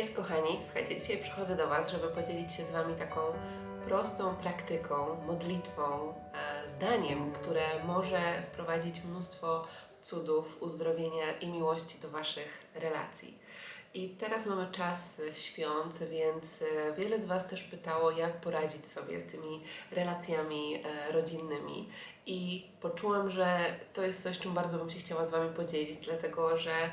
Cześć kochani, słuchajcie, dzisiaj przychodzę do Was, żeby podzielić się z Wami taką prostą praktyką, modlitwą, e, zdaniem, które może wprowadzić mnóstwo cudów, uzdrowienia i miłości do Waszych relacji. I teraz mamy czas świąt, więc e, wiele z Was też pytało, jak poradzić sobie z tymi relacjami e, rodzinnymi. I poczułam, że to jest coś, czym bardzo bym się chciała z Wami podzielić, dlatego że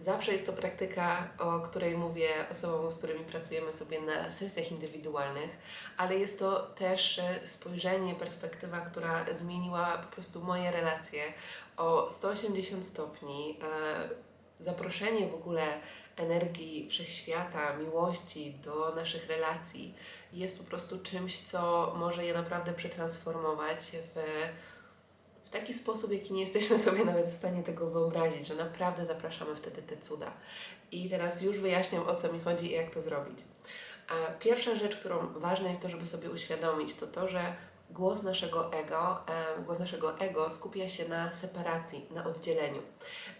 Zawsze jest to praktyka, o której mówię osobom, z którymi pracujemy sobie na sesjach indywidualnych, ale jest to też e, spojrzenie, perspektywa, która zmieniła po prostu moje relacje o 180 stopni. E, zaproszenie w ogóle energii wszechświata, miłości do naszych relacji jest po prostu czymś, co może je naprawdę przetransformować w w taki sposób, jaki nie jesteśmy sobie nawet w stanie tego wyobrazić, że naprawdę zapraszamy wtedy te cuda. I teraz już wyjaśniam, o co mi chodzi i jak to zrobić. A pierwsza rzecz, którą ważne jest to, żeby sobie uświadomić, to to, że głos naszego ego, głos naszego ego skupia się na separacji, na oddzieleniu.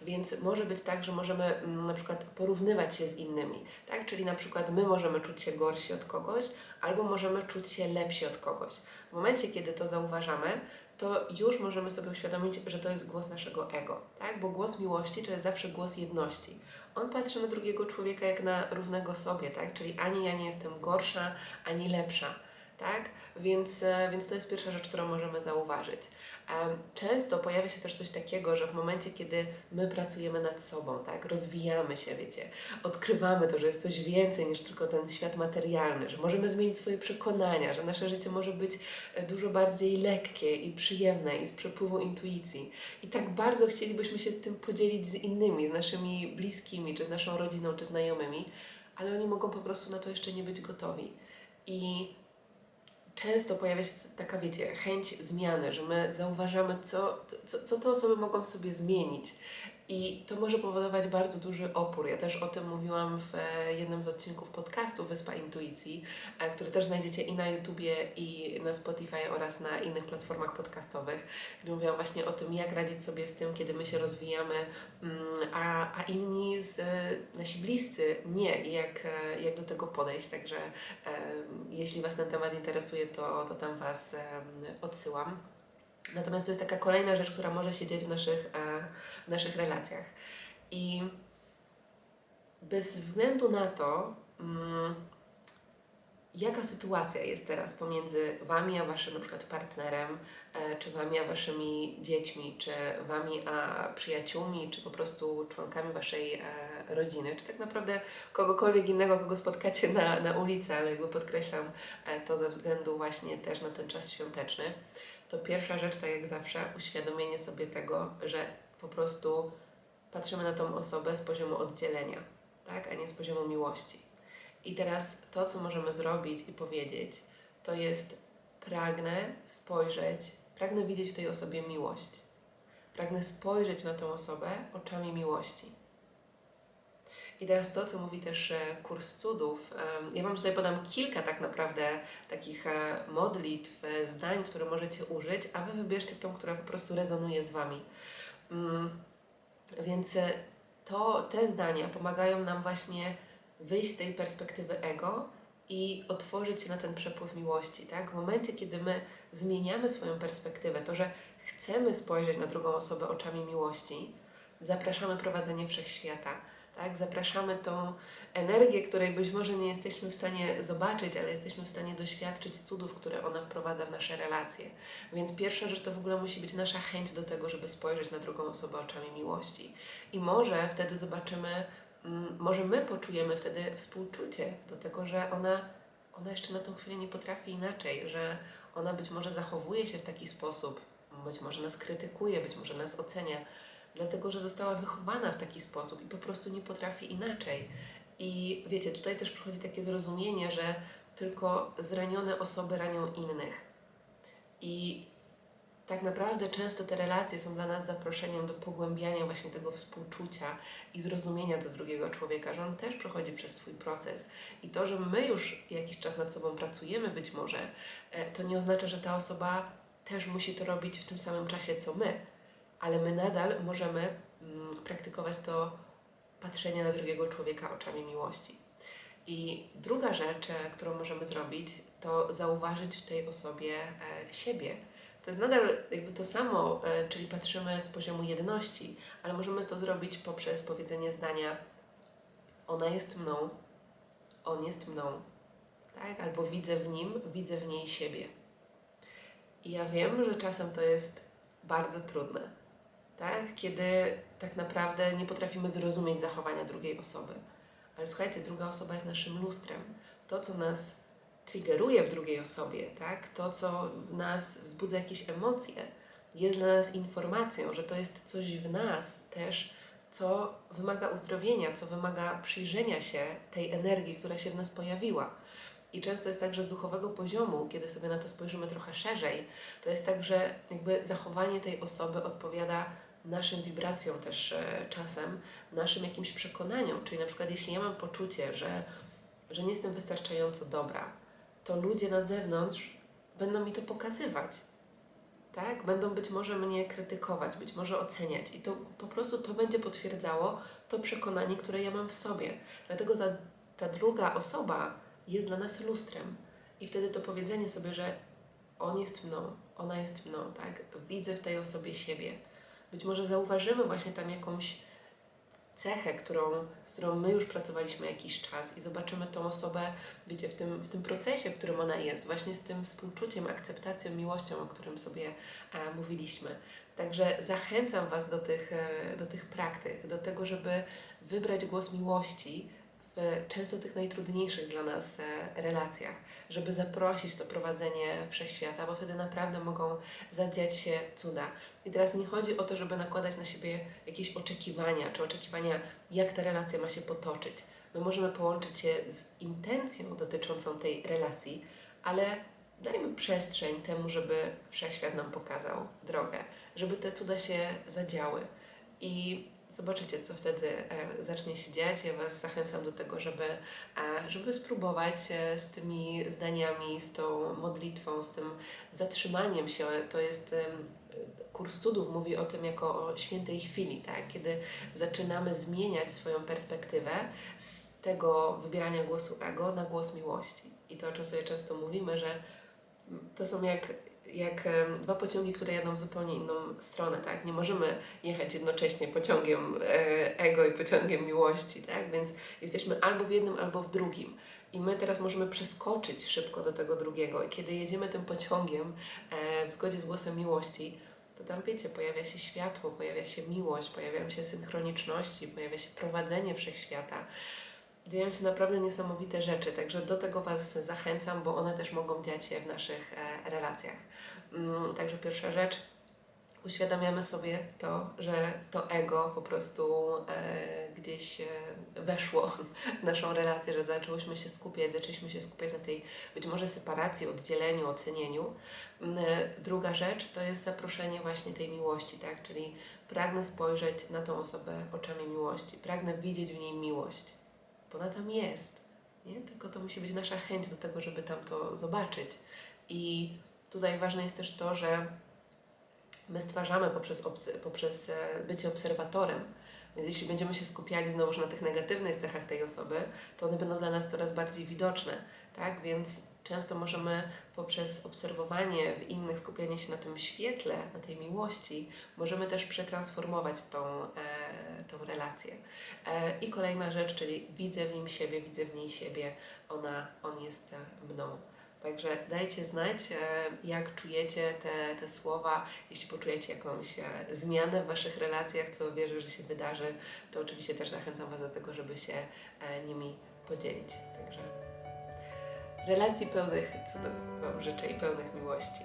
Więc może być tak, że możemy mm, na przykład porównywać się z innymi, tak? Czyli na przykład my możemy czuć się gorsi od kogoś, albo możemy czuć się lepsi od kogoś. W momencie, kiedy to zauważamy, to już możemy sobie uświadomić, że to jest głos naszego ego, tak? Bo głos miłości to jest zawsze głos jedności. On patrzy na drugiego człowieka jak na równego sobie, tak? Czyli ani ja nie jestem gorsza, ani lepsza tak? Więc, e, więc to jest pierwsza rzecz, którą możemy zauważyć. Często pojawia się też coś takiego, że w momencie, kiedy my pracujemy nad sobą, tak, rozwijamy się, wiecie, odkrywamy to, że jest coś więcej niż tylko ten świat materialny, że możemy zmienić swoje przekonania, że nasze życie może być e, dużo bardziej lekkie i przyjemne i z przepływu intuicji. I tak bardzo chcielibyśmy się tym podzielić z innymi, z naszymi bliskimi, czy z naszą rodziną, czy znajomymi, ale oni mogą po prostu na to jeszcze nie być gotowi. I często pojawia się taka, wiecie, chęć zmiany, że my zauważamy, co, co, co te osoby mogą sobie zmienić. I to może powodować bardzo duży opór. Ja też o tym mówiłam w e, jednym z odcinków podcastu Wyspa Intuicji, e, który też znajdziecie i na YouTubie, i na Spotify oraz na innych platformach podcastowych, gdzie mówiłam właśnie o tym, jak radzić sobie z tym, kiedy my się rozwijamy, mm, a, a inni, z, nasi bliscy nie i jak, e, jak do tego podejść. Także jeśli Was ten temat interesuje, to, to tam Was odsyłam. Natomiast to jest taka kolejna rzecz, która może się dziać w naszych, e, w naszych relacjach. I bez względu na to, mm, jaka sytuacja jest teraz pomiędzy Wami a Waszym na przykład partnerem, e, czy Wami a Waszymi dziećmi, czy Wami a przyjaciółmi, czy po prostu członkami Waszej e, rodziny, czy tak naprawdę kogokolwiek innego, kogo spotkacie na, na ulicy, ale jakby podkreślam to ze względu właśnie też na ten czas świąteczny to pierwsza rzecz, tak jak zawsze, uświadomienie sobie tego, że po prostu patrzymy na tą osobę z poziomu oddzielenia, tak, a nie z poziomu miłości. I teraz to, co możemy zrobić i powiedzieć, to jest pragnę spojrzeć, pragnę widzieć w tej osobie miłość. Pragnę spojrzeć na tą osobę oczami miłości. I teraz to, co mówi też e, kurs cudów. Ja Wam tutaj podam kilka tak naprawdę takich e, modlitw, e, zdań, które możecie użyć, a Wy wybierzcie tą, która po prostu rezonuje z Wami. Mm, więc to, te zdania pomagają nam właśnie wyjść z tej perspektywy ego i otworzyć się na ten przepływ miłości. Tak? W momencie, kiedy my zmieniamy swoją perspektywę, to, że chcemy spojrzeć na drugą osobę oczami miłości, zapraszamy prowadzenie wszechświata tak? Zapraszamy tą energię, której być może nie jesteśmy w stanie zobaczyć, ale jesteśmy w stanie doświadczyć cudów, które ona wprowadza w nasze relacje. Więc pierwsza rzecz to w ogóle musi być nasza chęć do tego, żeby spojrzeć na drugą osobę oczami miłości. I może wtedy zobaczymy, mm, może my poczujemy wtedy współczucie do tego, że ona ona jeszcze na tą chwilę nie potrafi inaczej, że ona być może zachowuje się w taki sposób, być może nas krytykuje, być może nas ocenia, dlatego że została wychowana w taki sposób i po prostu nie potrafi inaczej. I wiecie, tutaj też przychodzi takie zrozumienie, że tylko zranione osoby ranią innych. I tak naprawdę często te relacje są dla nas zaproszeniem do pogłębiania właśnie tego współczucia i zrozumienia do drugiego człowieka, że on też przechodzi przez swój proces. I to, że my już jakiś czas nad sobą pracujemy, być może, e, to nie oznacza, że ta osoba też musi to robić w tym samym czasie co my, ale my nadal możemy mm, praktykować to patrzenie na drugiego człowieka oczami miłości. I druga rzecz, e, którą możemy zrobić, to zauważyć w tej osobie e, siebie to jest nadal jakby to samo, e, czyli patrzymy z poziomu jedności, ale możemy to zrobić poprzez powiedzenie zdania ona jest mną, on jest mną, tak? Albo widzę w nim, widzę w niej siebie. I ja wiem, że czasem to jest bardzo trudne, tak? Kiedy tak naprawdę nie potrafimy zrozumieć zachowania drugiej osoby. Ale słuchajcie, druga osoba jest naszym lustrem. To, co nas triggeruje w drugiej osobie, tak? To, co w nas wzbudza jakieś emocje, jest dla nas informacją, że to jest coś w nas też, co wymaga uzdrowienia, co wymaga przyjrzenia się tej energii, która się w nas pojawiła. I często jest tak, że z duchowego poziomu, kiedy sobie na to spojrzymy trochę szerzej, to jest tak, że jakby zachowanie tej osoby odpowiada naszym wibracjom też e, czasem, naszym jakimś przekonaniom. Czyli na przykład jeśli ja mam poczucie, że, że nie jestem wystarczająco dobra, to ludzie na zewnątrz będą mi to pokazywać. Tak? Będą być może mnie krytykować, być może oceniać, i to po prostu to będzie potwierdzało to przekonanie, które ja mam w sobie. Dlatego ta, ta druga osoba jest dla nas lustrem. I wtedy to powiedzenie sobie, że on jest mną, ona jest mną, tak? Widzę w tej osobie siebie. Być może zauważymy właśnie tam jakąś cechę, którą, z którą my już pracowaliśmy jakiś czas i zobaczymy tą osobę, wiecie, w tym, w tym procesie, w którym ona jest, właśnie z tym współczuciem, akceptacją, miłością, o którym sobie e, mówiliśmy. Także zachęcam Was do tych, e, do tych praktyk, do tego, żeby wybrać głos miłości, w często tych najtrudniejszych dla nas e, relacjach, żeby zaprosić to prowadzenie wszechświata, bo wtedy naprawdę mogą zadziać się cuda. I teraz nie chodzi o to, żeby nakładać na siebie jakieś oczekiwania, czy oczekiwania, jak ta relacja ma się potoczyć. My możemy połączyć się z intencją dotyczącą tej relacji, ale dajmy przestrzeń temu, żeby wszechświat nam pokazał drogę, żeby te cuda się zadziały. I zobaczycie, co wtedy zacznie się dziać. Ja Was zachęcam do tego, żeby, e, żeby spróbować e, z tymi zdaniami, z tą modlitwą, z tym zatrzymaniem się. To jest kurs cudów mówi o tym jako o świętej chwili, tak? kiedy zaczynamy zmieniać swoją perspektywę z tego wybierania głosu ego na głos miłości. I to, o czym sobie często mówimy, że to są jak jak dwa pociągi, które jadą w zupełnie inną stronę, tak? Nie możemy jechać jednocześnie pociągiem e, ego i pociągiem miłości, tak? Więc jesteśmy albo w jednym, albo w drugim. I my teraz możemy przeskoczyć szybko do tego drugiego. I kiedy jedziemy tym pociągiem e, w zgodzie z głosem miłości, to tam wiecie, pojawia się światło, pojawia się miłość, pojawiają się synchroniczności, pojawia się prowadzenie wszechświata dzieją się naprawdę niesamowite rzeczy, także do tego Was zachęcam, bo one też mogą dziać się w naszych e, relacjach. Mm, także pierwsza rzecz, uświadamiamy sobie to, że to ego po prostu e, gdzieś e, weszło w naszą relację, że zaczęłyśmy się skupiać, zaczęliśmy się skupiać na tej być może separacji, oddzieleniu, ocenieniu. Mm, e, druga rzecz to jest zaproszenie właśnie tej miłości, tak? Czyli pragnę spojrzeć na tą osobę oczami miłości, pragnę widzieć w niej miłość bo ona tam jest. Nie? Tylko to musi być nasza chęć do tego, żeby tam to zobaczyć. I tutaj ważne jest też to, że my stwarzamy poprzez, poprzez e, bycie obserwatorem. Więc jeśli będziemy się skupiali znowu na tych negatywnych cechach tej osoby, to one będą dla nas coraz bardziej widoczne. Tak? Więc Często możemy poprzez obserwowanie w innych, skupianie się na tym świetle, na tej miłości, możemy też przetransformować tą, e, tą relację. E, I kolejna rzecz, czyli widzę w nim siebie, widzę w niej siebie, ona, on jest mną. Także dajcie znać, e, jak czujecie te, te słowa. Jeśli poczujecie jakąś e, zmianę w Waszych relacjach, co wierzę, że się wydarzy, to oczywiście też zachęcam Was do tego, żeby się e, nimi podzielić. Także relacji pełnych cudów Wam życzę i pełnych miłości.